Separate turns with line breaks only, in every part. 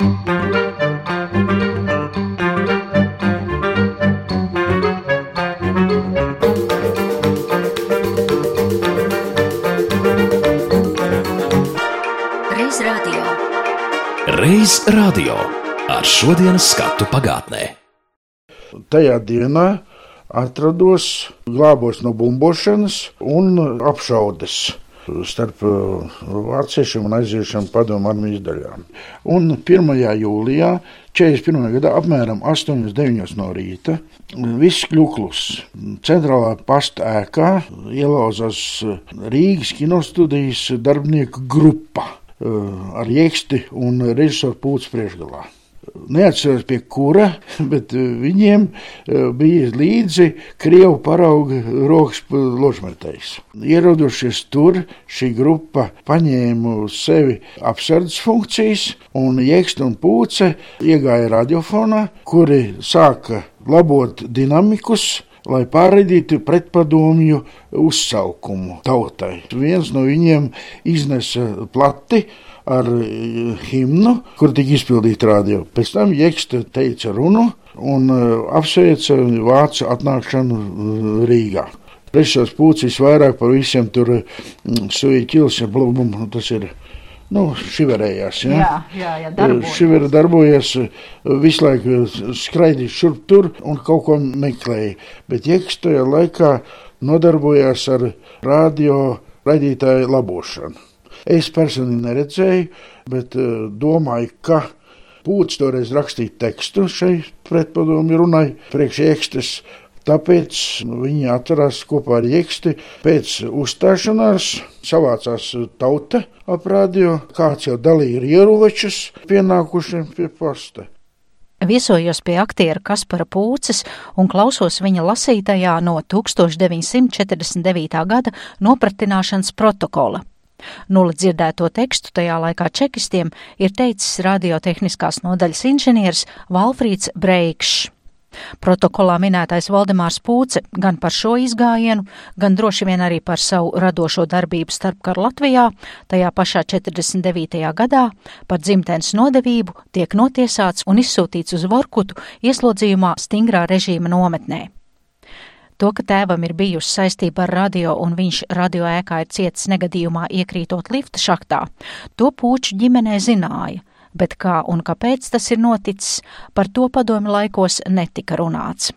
Reiz radio
ar šodienas skatu pagātnē.
Tajā dienā atrados glābos no bumbošanas un apšaudes starp uh, vāciešiem un aiziešiem padomu armijas daļām. Un 1. jūlijā 41. gadā apmēram 8.9. no rīta viss kļūklus. Centrālā pasta ēkā ielauzās Rīgas kinostudijas darbinieku grupa uh, ar jēksti un režisoru pūci priekšgalā neatceros pie kura, bet eh, viņiem eh, bija līdzi krievu parauga rokas ložmetējs. Ierodošies tur, šī grupa paņēma uz sevi apsardzes funkcijas, un Jēksta un Pūce iegāja radiofonā, kuri sāka labot dinamikus, lai pārraidītu pretpadomju uzsaukumu tautai. Viens no viņiem iznesa plati ar eh, himnu, kur tika izpildīta radio. Pēc tam Jēksta teica runu un eh, apsveica vācu atnākšanu eh, Rīgā. Prečos pūcis vairāk par visiem tur suja ķils, blubum, tas ir. Nu, šiverējās. Ja?
Jā, jā, jā darbojas.
Šivera darbojas, visu laiku skraidīja šurp tur un kaut ko meklēja. Bet Jēkš tajā laikā nodarbojās ar radio raidītāju labošanu. Es personīgi neredzēju, bet uh, domāju, ka Pūtis toreiz rakstīja tekstu šai pretpadomu runai priekš iekstes. Tāpēc nu, viņi atcerās kopā ar Jēksti. Pēc uzstāšanās savācās tauta ap radio, kāds jau dalīja ieročus pienākušiem pie posta.
Viesojos pie aktiera Kaspara Pūces un klausos viņa lasītajā no 1949. gada nopratināšanas protokola. Nula dzirdēto tekstu tajā laikā čekistiem ir teicis radiotehniskās nodaļas inženieris Valfrīds Breikšs. Protokolā minētais Valdemārs Pūce gan par šo izgājienu, gan droši vien arī par savu radošo darbību starpkaru Latvijā, tajā pašā 49. gadā, par dzimtenes nodevību tiek notiesāts un izsūtīts uz Vorkutu ieslodzījumā stingrā režīma nometnē. To, ka tēvam ir bijusi saistība ar radio un viņš radio ēkā ir cietis negadījumā iekrītot lifta šaktā, to puču ģimenē zināja, bet kā un kāpēc tas ir noticis, par to padomi laikos netika runāts.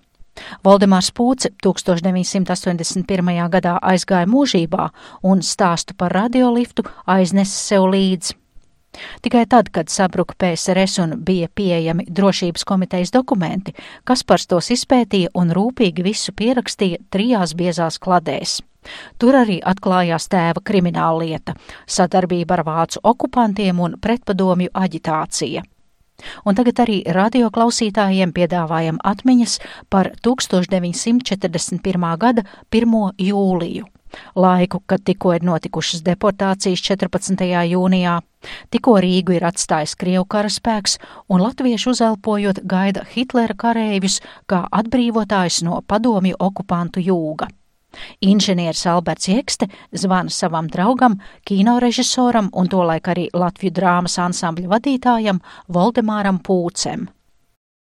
Valdemārs Pūce 1981. gadā aizgāja mūžībā un stāstu par radioliftu aiznesa sev līdzi. Tikai tad, kad sabruka PSRS un bija pieejami drošības komitejas dokumenti, Kaspars tos izpētīja un rūpīgi visu pierakstīja trijās biezās kladēs. Tur arī atklājās tēva krimināla lieta - sadarbība ar vācu okupantiem un pretpadomju aģitācija. Un tagad arī radioklausītājiem piedāvājam atmiņas par 1941. gada 1. jūliju laiku, kad tikko ir notikušas deportācijas 14. jūnijā, tikko Rīgu ir atstājis Krievu karaspēks un latvieši uzelpojot gaida Hitlera karēļus kā atbrīvotājs no padomju okupantu jūga. Inženieris Alberts Jekste zvana savam draugam, kinorežisoram un tolaik arī Latviju drāmas ansambļa vadītājam Voldemāram Pūcem.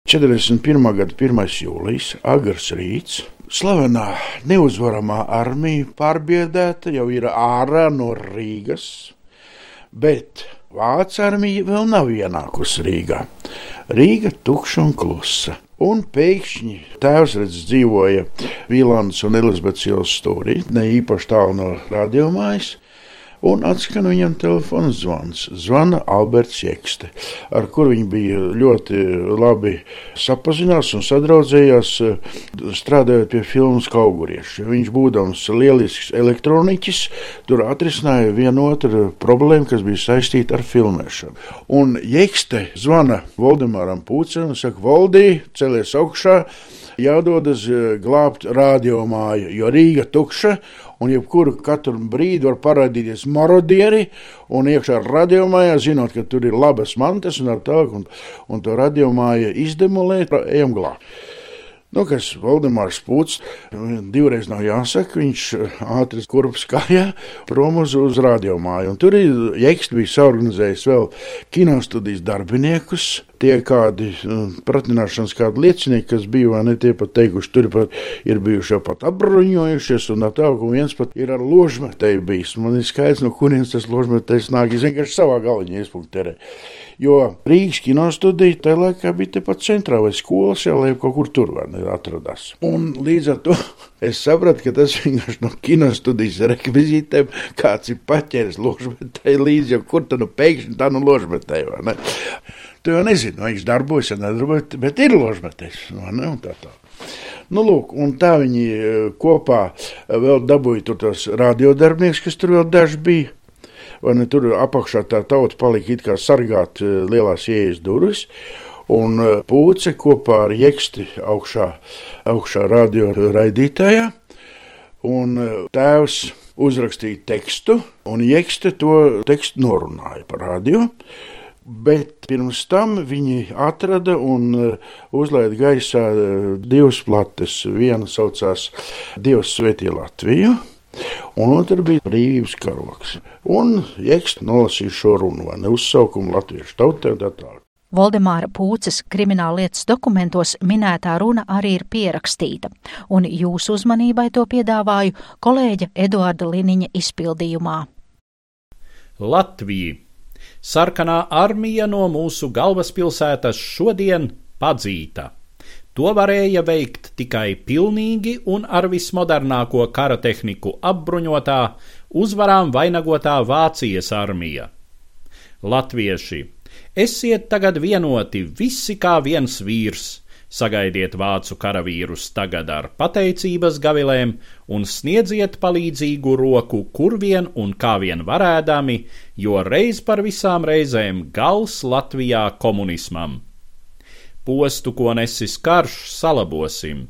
41. gada 1. jūlijas, agrs rīts, Slavenā neuzvaramā armija pārbiedēta jau ir ārā no Rīgas, bet Vācu armija vēl nav ienākusi Rīgā. Rīga tukša un klusa. Un pēkšņi tēvs redz, dzīvoja Vīlāns un Elizabetes ielas stūrī, ne īpaši tālu no radiomājas un atskan viņam telefona zvans. Zvana Alberts Jekste, ar kuru viņi bija ļoti labi sapazinās un sadraudzējās, strādājot pie filmas Kaugurieši. Viņš būdams lielisks elektroniķis, tur atrisināja vienu otru problēmu, kas bija saistīta ar filmēšanu. Un Jekste zvana Voldemāram Pūcam un saka, Voldī, celies augšā! jādodas glābt radiomāju, jo Rīga tukša un jebkuru katru brīdi var parādīties marodieri un iekšā radiomājā, zinot, ka tur ir labas mantas un ar tālāk, un, un to radiomāju izdemolēt, ejam glābt. Nu, kas Valdemārs Pūts, divreiz nav jāsaka, viņš ātri kurps kājā prom uz, uz radiomāju. Un tur ir Jekst bija saorganizējis vēl kinostudijas darbiniekus, tie kādi pratināšanas kādi liecinieki, kas bija, vai ne, tie pat teikuši, tur pat ir bijuši jau pat apbruņojušies, un tā, un viens pat ir ar ložmetēju bijis. Man ir skaidrs, no kurienes tas ložmetējs nāk, es vienkārši savā galiņā iespunkterē. Jo Rīgas kinostudija tajā laikā bija tepat centrā vai skolas, jau kaut kur tur atradās. Un līdz ar to es sapratu, ka tas vienkārši no kinostudijas rekvizītēm kāds ir paķēris ložmetēju līdzi, jo kur tad nu pēkšņi tā nu ne? Tu jau nezini, vai viņš darbojas, vai nedarbojas, bet ir ložmetējs, vai ne, tā tā. Nu, lūk, tā viņi kopā vēl dabūja tos radiodarbinieks, kas tur vēl daži bija ne tur apakšā tā tauta palika it kā sargāt eh, lielās ieejas durvis. Un eh, pūce kopā ar jēksti augšā, augšā radio raidītājā, un eh, tēvs uzrakstīja tekstu, un jēkste to tekstu norunāja par radio. Bet pirms tam viņi atrada un uzlaida gaisā divas plates. Viena saucās Dievs Svētī Latviju, un otra bija brīvības karoks. Un Jēkšķis nolasīja šo runu, vai ne uzsaukumu latviešu tautē tā tālāk.
Voldemāra Pūces krimināllietas dokumentos minētā runa arī ir pierakstīta, un jūsu uzmanībai to piedāvāju kolēģa Eduarda Liniņa izpildījumā.
Latvija. Sarkanā armija no mūsu galvaspilsētas šodien padzīta. To varēja veikt tikai pilnīgi un ar vismodernāko kara tehniku apbruņotā, uzvarām vainagotā Vācijas armija. Latvieši, esiet tagad vienoti visi kā viens vīrs, sagaidiet vācu karavīrus tagad ar pateicības gavilēm un sniedziet palīdzīgu roku, kur vien un kā vien varēdami, jo reiz par visām reizēm gals Latvijā komunismam postu, ko nesis karš, salabosim,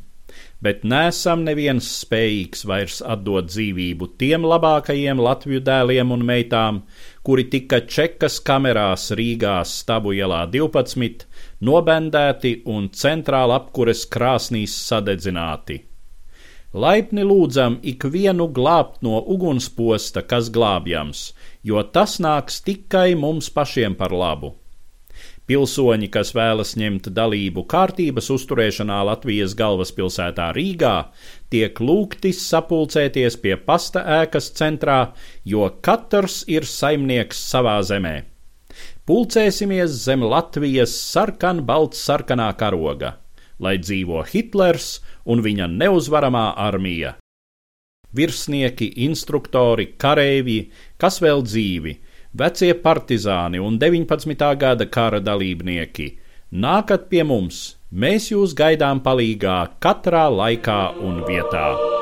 bet nesam neviens spējīgs vairs atdot dzīvību tiem labākajiem Latviju dēliem un meitām, kuri tika čekas kamerās Rīgā stabu ielā 12, nobendēti un centrāla apkures krāsnīs sadedzināti. Laipni lūdzam ikvienu glābt no ugunsposta, kas glābjams, jo tas nāks tikai mums pašiem par labu. Pilsoņi, kas vēlas ņemt dalību kārtības uzturēšanā Latvijas galvaspilsētā Rīgā, tiek lūgti sapulcēties pie pasta ēkas centrā, jo katrs ir saimnieks savā zemē. Pulcēsimies zem Latvijas sarkan-balts sarkanā karoga, lai dzīvo Hitlers un viņa neuzvaramā armija. Virsnieki, instruktori, kareivji, kas vēl dzīvi, vecie partizāni un 19. gada kara dalībnieki. Nākat pie mums, mēs jūs gaidām palīgā katrā laikā un vietā.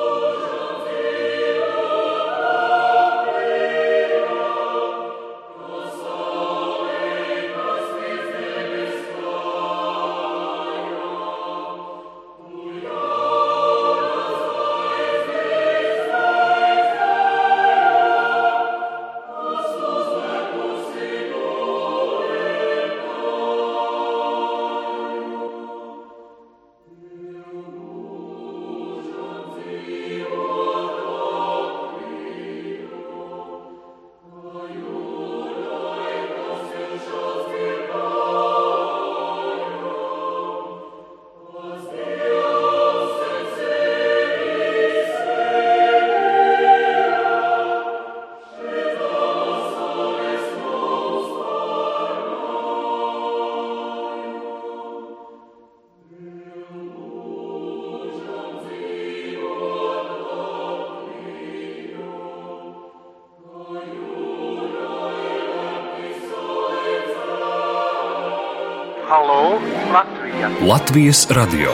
Latvijas radio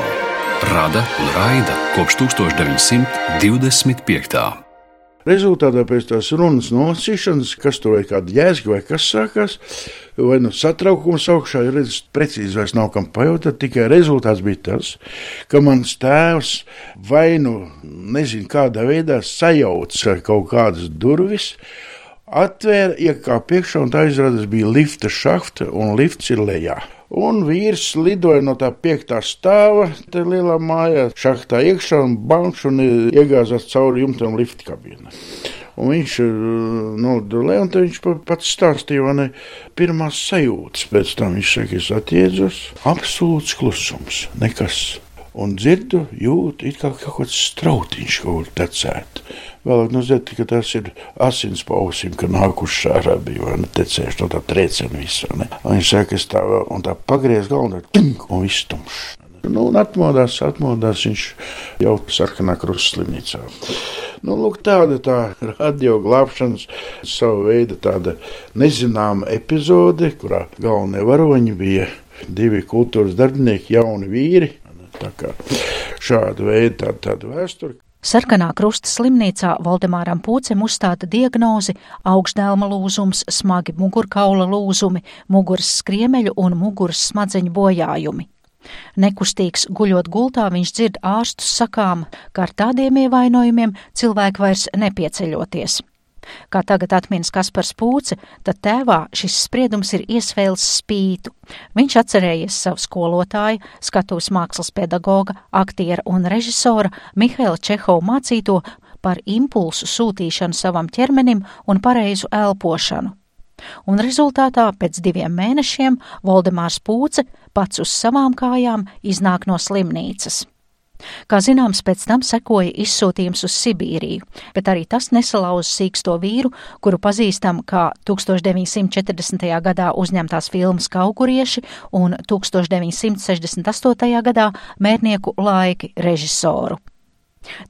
rada un raida kopš 1925.
Rezultātā pēc tās runas nolasīšanas, kas tur vai kāda jēga vai kas sākās, vai nu satraukums augšā, ir redzams, precīzi vairs nav kam pajautāt. Tikai rezultāts bija tas, ka mans tēvs vai nu nezinu kādā veidā sajauca kaut kādas durvis. Atvēra, iekāpa iekšā, un tā izrādās bija lifta šahta, un lifts ir lejā. Un vīrs lidoja no tā piektā stāva, te lielā mājā, šachtā iekšā un bankš un iegāzās cauri jumtam lifta kabīnē. Un viņš nodulē, un viņš pats stāstīja, ne pirmās sajūtas. Pēc tam viņš saka, es atjēdzos, absolūts klusums, nekas. Un dzirdu, jūtu, it kā kaut kāds strautiņš kaut kur tecēt. Vēlāk nu zinu, ka tas ir asins pausim, ka nākuši ārā bija, vai ne, tecējuši no tā trieciena visu, ne. Un viņš saka, es tā, un tā pagriez galvu, un, un viss tumšs. Nu, un atmodās, atmodās viņš jau sarkanā krusta slimnīcā. Nu, lūk, tāda tā radio glābšanas savu veidu tāda nezināma epizode, kurā galvenie varoņi bija divi kultūras darbinieki, jauni vīri. Šāda veida tāda, tāda vēsture.
Sarkanā krusta slimnīcā Valdemāram Pūcem uzstāta diagnozi augšdēlma lūzums, smagi mugurkaula lūzumi, muguras skriemeļu un muguras smadzeņu bojājumi. Nekustīgs guļot gultā, viņš dzird ārstus sakām, ka ar tādiem ievainojumiem cilvēki vairs nepieceļoties. Kā tagad atminas Kaspars Pūce, tad tēvā šis spriedums ir iesvēls spītu. Viņš atcerējies savu skolotāju, skatuves mākslas pedagoga, aktiera un režisora Mihaila Čehova mācīto par impulsu sūtīšanu savam ķermenim un pareizu elpošanu un rezultātā pēc diviem mēnešiem Voldemārs Pūce pats uz savām kājām iznāk no slimnīcas. Kā zināms, pēc tam sekoja izsūtījums uz Sibīriju, bet arī tas nesalauza sīksto vīru, kuru pazīstam kā 1940. gadā uzņemtās filmas Kaugurieši un 1968. gadā Mērnieku laiki režisoru.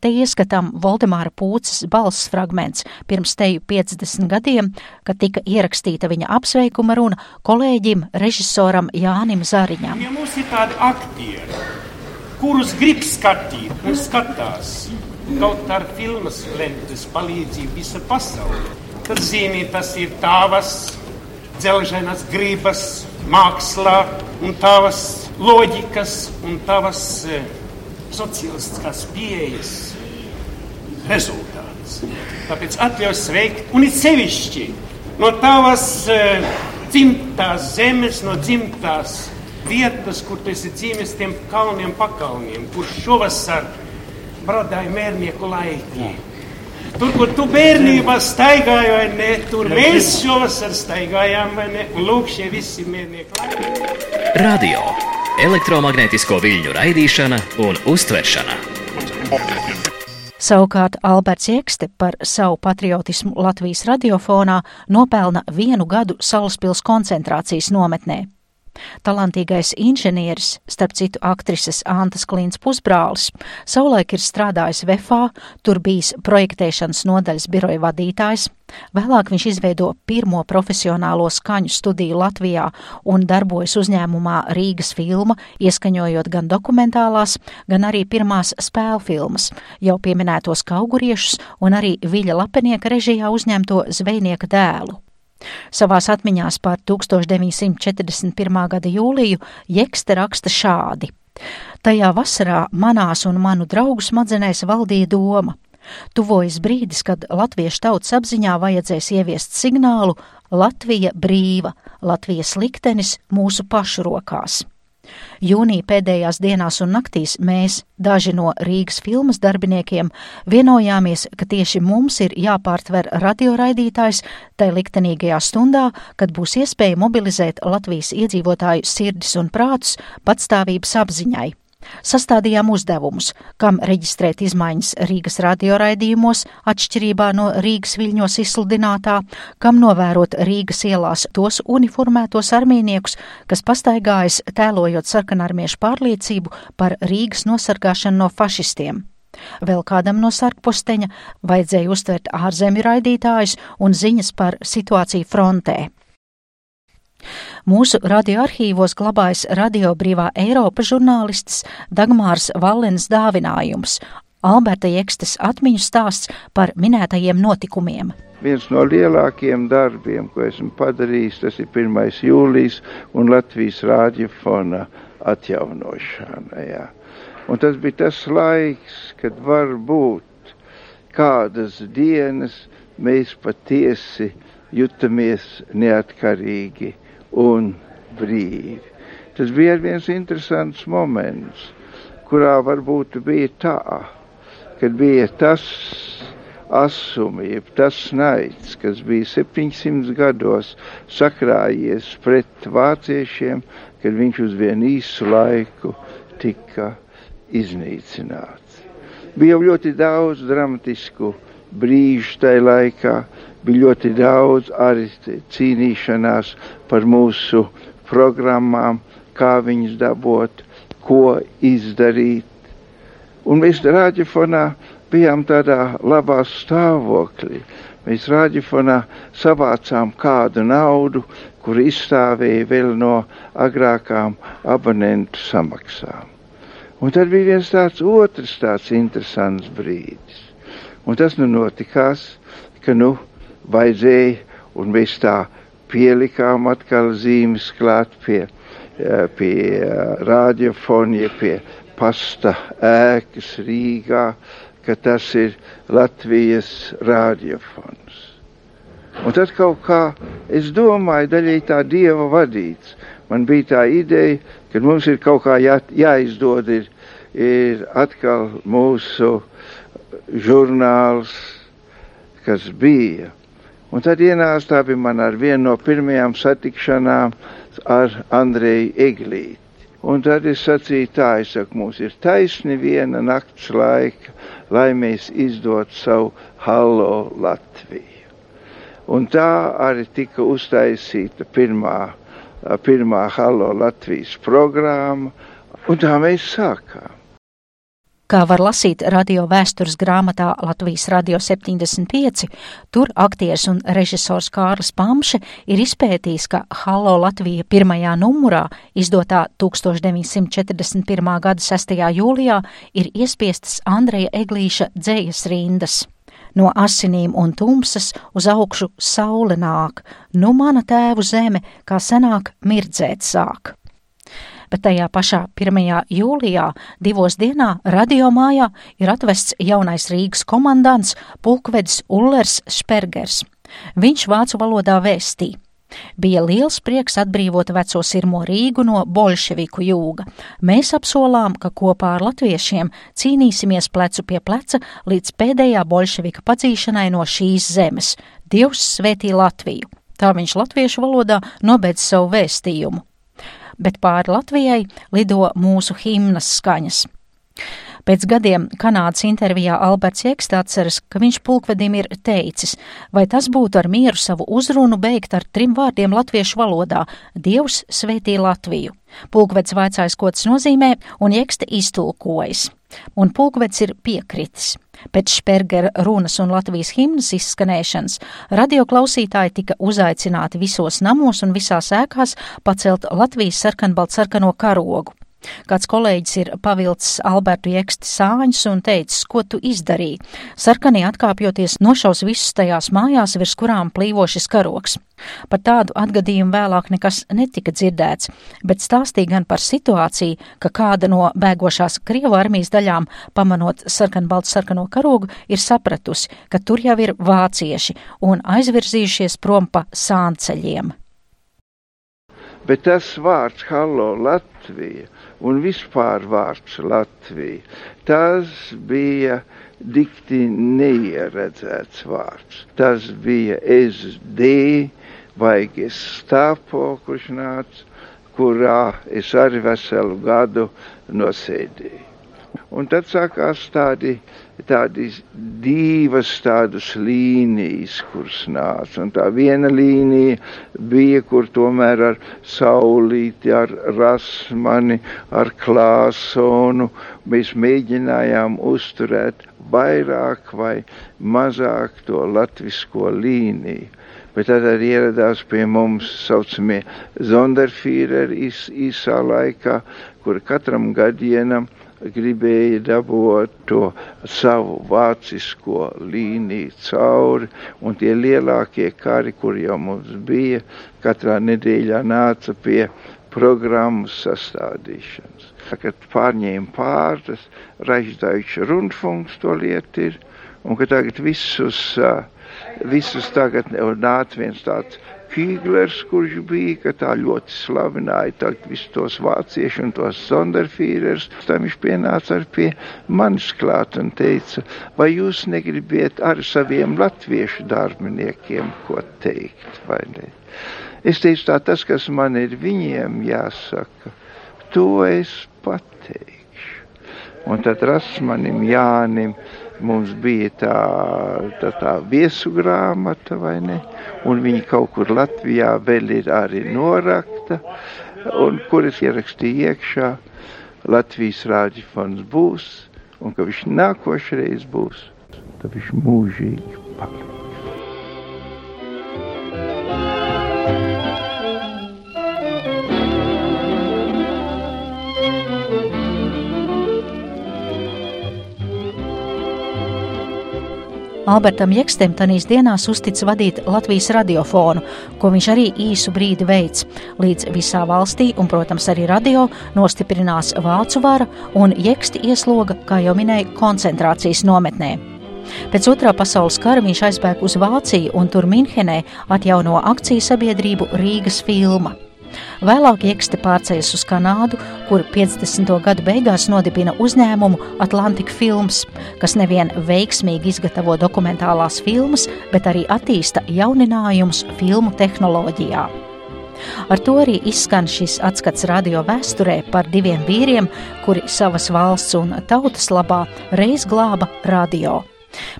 Te ieskatām Voldemāra Pūces balss fragments pirms teju 50 gadiem, kad tika ierakstīta viņa apsveikuma runa kolēģim, režisoram Jānim Zariņam.
Ja mums ir tādi aktieri, kurus grib skatīt un skatās, kaut ar filmas lentes palīdzību visa pasaule, tad zīmī tas ir tavas dzelženas gribas mākslā un tavas loģikas un tavas eh, sociālistiskās pieejas rezultāts. Tāpēc atļauj sveikt un it sevišķi no tavas uh, dzimtās zemes, no dzimtās vietas, kur tu esi dzīves tiem kalniem pakalniem, kur šovasar bradāja mērnieku laiki. Tur, kur tu bērnībā staigāji, vai ne, tur mēs šovasar staigājām, vai ne, un lūk šie visi mērnieku laiki.
Radio elektromagnētisko viļņu raidīšana un uztveršana.
Savukārt Alberts Iekste par savu patriotismu Latvijas radiofonā nopelna vienu gadu Salaspils koncentrācijas nometnē. Talantīgais inženieris, starp citu aktrises Antas Klīns pusbrālis, savulaik ir strādājis VFā, tur bijis projektēšanas nodaļas biroja vadītājs, vēlāk viņš izveido pirmo profesionālo skaņu studiju Latvijā un darbojas uzņēmumā Rīgas filma, ieskaņojot gan dokumentālās, gan arī pirmās spēļu filmas, jau pieminētos kauguriešus un arī Viļa Lapenieka režijā uzņemto zvejnieka dēlu. Savās atmiņās par 1941. gada jūliju Jekste raksta šādi. Tajā vasarā manās un manu draugu smadzenēs valdīja doma. Tuvojas brīdis, kad latviešu tautas apziņā vajadzēs ieviest signālu Latvija brīva, Latvijas liktenis mūsu pašu rokās. Jūnija pēdējās dienās un naktīs mēs, daži no Rīgas filmas darbiniekiem, vienojāmies, ka tieši mums ir jāpārtver radioraidītājs tai liktenīgajā stundā, kad būs iespēja mobilizēt Latvijas iedzīvotāju sirdis un prātus patstāvības apziņai. Sastādījām uzdevumus, kam reģistrēt izmaiņas Rīgas radioraidījumos, atšķirībā no Rīgas viļņos izsludinātā, kam novērot Rīgas ielās tos uniformētos armīniekus, kas pastaigājas tēlojot sarkanarmiešu pārliecību par Rīgas nosargāšanu no fašistiem. Vēl kādam no sarkposteņa vajadzēja uztvert ārzemju raidītājus un ziņas par situāciju frontē. Mūsu radioarkīvos glabājas Radio Brīvā Eiropa žurnālists Dagmārs Valens dāvinājums Alberta Jekstes atmiņu stāsts par minētajiem notikumiem.
Viens no lielākajiem darbiem, ko esmu padarījis, tas ir 1. jūlijas un Latvijas rādiofona atjaunošana. Jā. Un tas bija tas laiks, kad varbūt kādas dienas mēs patiesi jutamies neatkarīgi un brīvi. Tas bija viens interesants moments, kurā varbūt bija tā, kad bija tas asumi, jeb tas naids, kas bija 700 gados sakrājies pret vāciešiem, kad viņš uz vienu īsu laiku tika iznīcināts. Bija jau ļoti daudz dramatisku brīžu tajā laikā, bija ļoti daudz arī cīnīšanās par mūsu programmām, kā viņus dabot, ko izdarīt. Un mēs rādīfonā bijām tādā labā stāvoklī. Mēs rādīfonā savācām kādu naudu, kur izstāvēja vēl no agrākām abonentu samaksām. Un tad bija viens tāds otrs tāds interesants brīdis. Un tas nu notikās, ka nu vajadzēja, un mēs tā pielikām atkal zīmes klāt pie Eh, pie eh, radiofonija, pie pasta ēkas Rīgā, ka tas ir Latvijas radiofons. Un tad kaut kā es domāju, daļai tā dieva vadīts. Man bija tā ideja, ka mums ir kaut kā jā, jāizdod, ir, ir atkal mūsu žurnāls, kas bija. Un tad ienāca tā bija man ar vienu no pirmajām satikšanām ar Andreju Eglīti. Un tad es sacīju tā, es saku, mums ir taisni viena nakts laika, lai mēs izdot savu Hallo Latviju. Un tā arī tika uztaisīta pirmā, pirmā Hallo Latvijas programma, un tā mēs sākām.
Kā var lasīt radio vēstures grāmatā Latvijas Radio 75, tur aktieris un režisors Kārlis Pamše ir izpētījis, ka Hallo Latvija pirmajā numurā, izdotā 1941. gada 6. jūlijā, ir iespiestas Andreja Eglīša dzējas rindas. No asinīm un tumsas uz augšu saule nāk, nu mana tēvu zeme, kā senāk mirdzēt sāk bet tajā pašā 1. jūlijā divos dienā radiomājā ir atvests jaunais Rīgas komandants pulkvedis Ullers Špergers. Viņš vācu valodā vēstīja. Bija liels prieks atbrīvot veco sirmo Rīgu no bolševiku jūga. Mēs apsolām, ka kopā ar latviešiem cīnīsimies plecu pie pleca līdz pēdējā bolševika padzīšanai no šīs zemes. Dievs svētī Latviju! Tā viņš latviešu valodā nobeidz savu vēstījumu bet pāri Latvijai lido mūsu himnas skaņas. Pēc gadiem Kanādas intervijā Alberts Jeksts atceras, ka viņš pulkvedim ir teicis, vai tas būtu ar mieru savu uzrunu beigt ar trim vārdiem latviešu valodā - Dievs svētī Latviju. Pulkvedis vaicājis, ko tas nozīmē, un Jekste iztulkojas. Un pulkvedis ir piekritis. Pēc Špergera runas un Latvijas himnas izskanēšanas radioklausītāji tika uzaicināti visos namos un visās ēkās pacelt Latvijas sarkanbalt sarkano karogu. Kāds kolēģis ir pavilcis Albertu Jeksti sāņus un teicis, ko tu izdarīji. Sarkanie atkāpjoties nošaus visus tajās mājās, virs kurām plīvo šis karoks. Par tādu atgadījumu vēlāk nekas netika dzirdēts, bet stāstīja gan par situāciju, ka kāda no bēgošās Krievu armijas daļām, pamanot sarkanbaltu sarkano karogu, ir sapratusi, ka tur jau ir vācieši un aizvirzījušies prom pa sānceļiem.
Bet tas vārds Hallo Latvija un vispār vārds Latvija. Tas bija dikti neieredzēts vārds. Tas bija SD vai Gestapo, kurš nāca, kurā es arī veselu gadu nosēdēju. Un tad sākās tādi tādas divas tādas līnijas, kuras nāca. Un tā viena līnija bija, kur tomēr ar saulīti, ar rasmani, ar klāsonu mēs mēģinājām uzturēt vairāk vai mazāk to latvisko līniju. Bet tad arī ieradās pie mums saucamie zonderfīreri īs, īsā laikā, kur katram gadienam gribēja dabūt to savu vācisko līniju cauri, un tie lielākie kari, kur jau mums bija, katrā nedēļā nāca pie programmas sastādīšanas. Kad pārņēma pārtas, Reichsdeutsche Rundfunks to lietu ir, un ka tagad visus, visus tagad nāca viens tāds Kīglers, kurš bija, ka tā ļoti slavināja tagad visus tos vāciešus un tos sonderfīrers. Tam viņš pienāca ar pie manis klāt un teica, vai jūs negribiet ar saviem latviešu darbiniekiem ko teikt, vai ne? Es teicu tā, tas, kas man ir viņiem jāsaka, to es pateikšu. Un tad Rasmanim Jānim mums bija tā, tā, tā viesu grāmata, vai ne? Un viņi kaut kur Latvijā vēl ir arī norakta, un kur es ierakstīju iekšā, Latvijas rāģifons būs, un ka viņš nākošreiz būs, tad viņš mūžīgi paliks.
Albertam Jekstem tanīs dienās uztic vadīt Latvijas radiofonu, ko viņš arī īsu brīdi veids, līdz visā valstī un, protams, arī radio nostiprinās vācu vara un Jeksti iesloga, kā jau minēja, koncentrācijas nometnē. Pēc otrā pasaules kara viņš aizbēga uz Vāciju un tur Minhenē atjauno akciju sabiedrību Rīgas filma. Vēlāk Jekste pārcēlās uz Kanādu, kur 50. gadu beigās nodibina uzņēmumu Atlantika Films, kas nevien veiksmīgi izgatavo dokumentālās filmas, bet arī attīsta jauninājumus filmu tehnoloģijā. Ar to arī izskan šis atskats radio vēsturē par diviem vīriem, kuri savas valsts un tautas labā reiz glāba radio.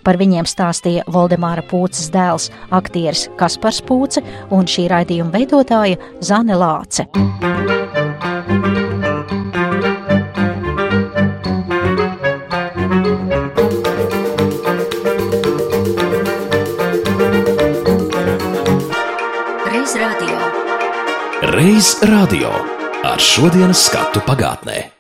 Par viņiem stāstīja Voldemāra Pūces dēls, aktieris Kaspars Pūce un šī raidījuma veidotāja Zane Lāce.
Reiz radio.
Reiz radio ar šodienas skatu pagātnē.